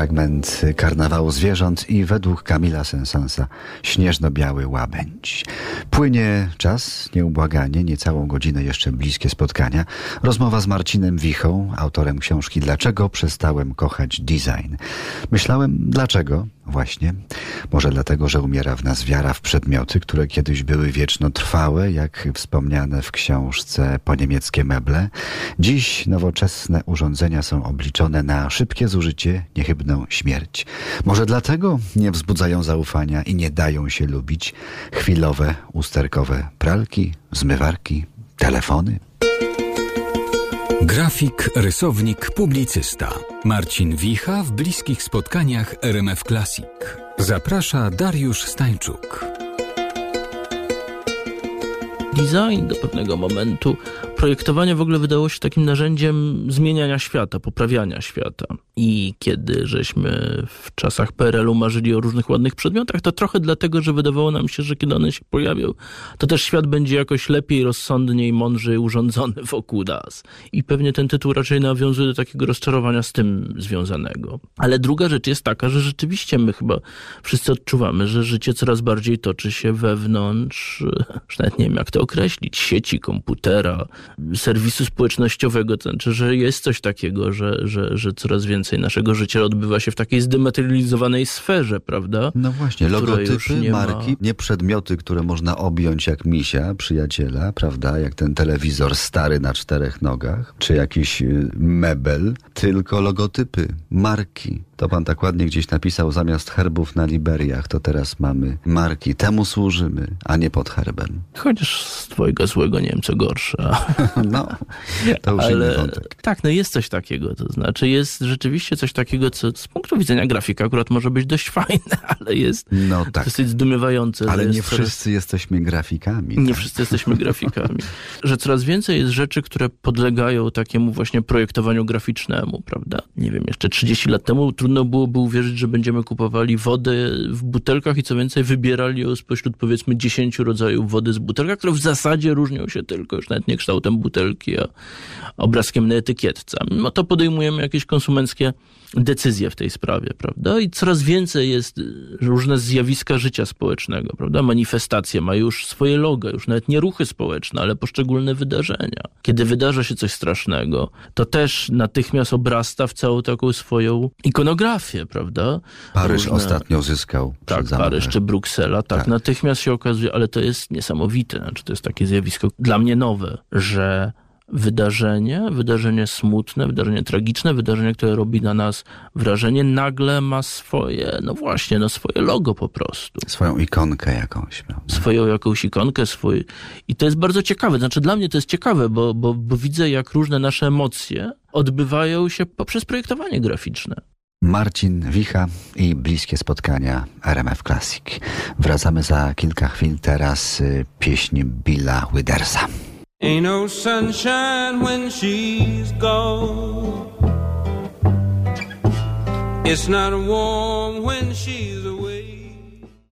fragment karnawału zwierząt i według Kamila Sensansa śnieżno-biały łabędź. Płynie czas, nieubłaganie, niecałą godzinę jeszcze bliskie spotkania. Rozmowa z Marcinem Wichą, autorem książki Dlaczego przestałem kochać design. Myślałem, dlaczego? Właśnie. Może dlatego, że umiera w nas wiara w przedmioty, które kiedyś były wieczno trwałe, jak wspomniane w książce po niemieckie meble. Dziś nowoczesne urządzenia są obliczone na szybkie zużycie, niechybną śmierć. Może dlatego nie wzbudzają zaufania i nie dają się lubić chwilowe, usterkowe pralki, zmywarki, telefony. Grafik, rysownik, publicysta. Marcin Wicha w bliskich spotkaniach RMF Classic. Zaprasza Dariusz Stańczuk. Design do pewnego momentu projektowanie w ogóle wydało się takim narzędziem zmieniania świata, poprawiania świata. I kiedy żeśmy w czasach PRL-u marzyli o różnych ładnych przedmiotach, to trochę dlatego, że wydawało nam się, że kiedy one się pojawią, to też świat będzie jakoś lepiej, rozsądniej, mądrzej urządzony wokół nas. I pewnie ten tytuł raczej nawiązuje do takiego rozczarowania z tym związanego. Ale druga rzecz jest taka, że rzeczywiście my chyba wszyscy odczuwamy, że życie coraz bardziej toczy się wewnątrz, już nawet nie wiem jak to określić, sieci, komputera, serwisu społecznościowego. To znaczy, że jest coś takiego, że, że, że coraz więcej naszego życia odbywa się w takiej zdematerializowanej sferze, prawda? No właśnie, logotypy, nie ma- marki, nie przedmioty, które można objąć jak misia, przyjaciela, prawda? Jak ten telewizor stary na czterech nogach, czy jakiś y, mebel, tylko logotypy, marki. To pan tak ładnie gdzieś napisał, zamiast herbów na Liberiach, to teraz mamy marki. Temu służymy, a nie pod herbem. Chociaż z twojego złego nie wiem co gorsze. No, to już inny Ale wątek. tak, no jest coś takiego. To znaczy jest rzeczywiście coś takiego, co z punktu widzenia grafika akurat może być dość fajne, ale jest No tak, dosyć zdumiewające. ale nie coraz- wszyscy jesteśmy grafikami. Nie tak? wszyscy jesteśmy grafikami. Że coraz więcej jest rzeczy, które podlegają takiemu właśnie projektowaniu graficznemu, prawda? Nie wiem, jeszcze 30 lat temu trudno byłoby uwierzyć, że będziemy kupowali wodę w butelkach i co więcej wybierali ją spośród powiedzmy 10 rodzajów wody z butelka, które w zasadzie różnią się tylko już nawet nie kształtem butelki, a obrazkiem na etykietce. Mimo to podejmujemy jakieś konsumenckie decyzje w tej sprawie, prawda? I coraz więcej jest y, różne zjawiska życia społecznego, prawda? Manifestacje ma już swoje logo, już nawet nie ruchy społeczne, ale poszczególne wydarzenia. Kiedy wydarza się coś strasznego, to też natychmiast obrasta w całą taką swoją ikonografię, prawda? Paryż Różne- ostatnio zyskał tak. Paryż czy Bruksela, tak, Tak. natychmiast się okazuje, ale to jest niesamowite, znaczy to jest takie zjawisko dla mnie nowe, że wydarzenie, wydarzenie smutne, wydarzenie tragiczne, wydarzenie, które robi na nas wrażenie, nagle ma swoje, no właśnie, no swoje logo po prostu. Swoją ikonkę jakąś. Prawda? Swoją jakąś ikonkę, swój. I to jest bardzo ciekawe. Znaczy dla mnie to jest ciekawe, bo, bo, bo widzę, jak różne nasze emocje odbywają się poprzez projektowanie graficzne. Marcin Wicha i bliskie spotkania RMF Classic. Wracamy za kilka chwil. Teraz y, pieśń Billa Widersa. Ain't no sunshine when she's gone. It's not warm when she's